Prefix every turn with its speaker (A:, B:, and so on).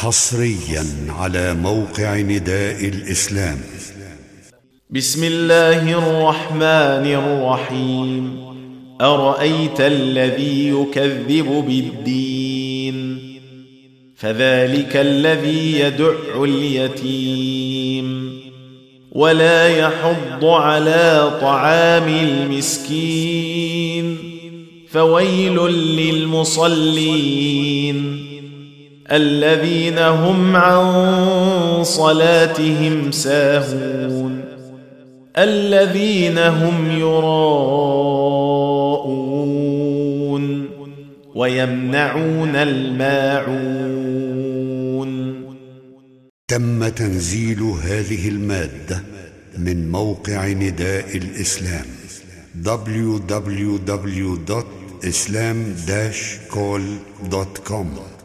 A: حصريا على موقع نداء الإسلام.
B: بسم الله الرحمن الرحيم. أرأيت الذي يكذب بالدين؟ فذلك الذي يدع اليتيم. ولا يحض على طعام المسكين. فويل للمصلين. الذين هم عن صلاتهم ساهون الذين هم يراءون ويمنعون الماعون
A: تم تنزيل هذه المادة من موقع نداء الإسلام www.islam-call.com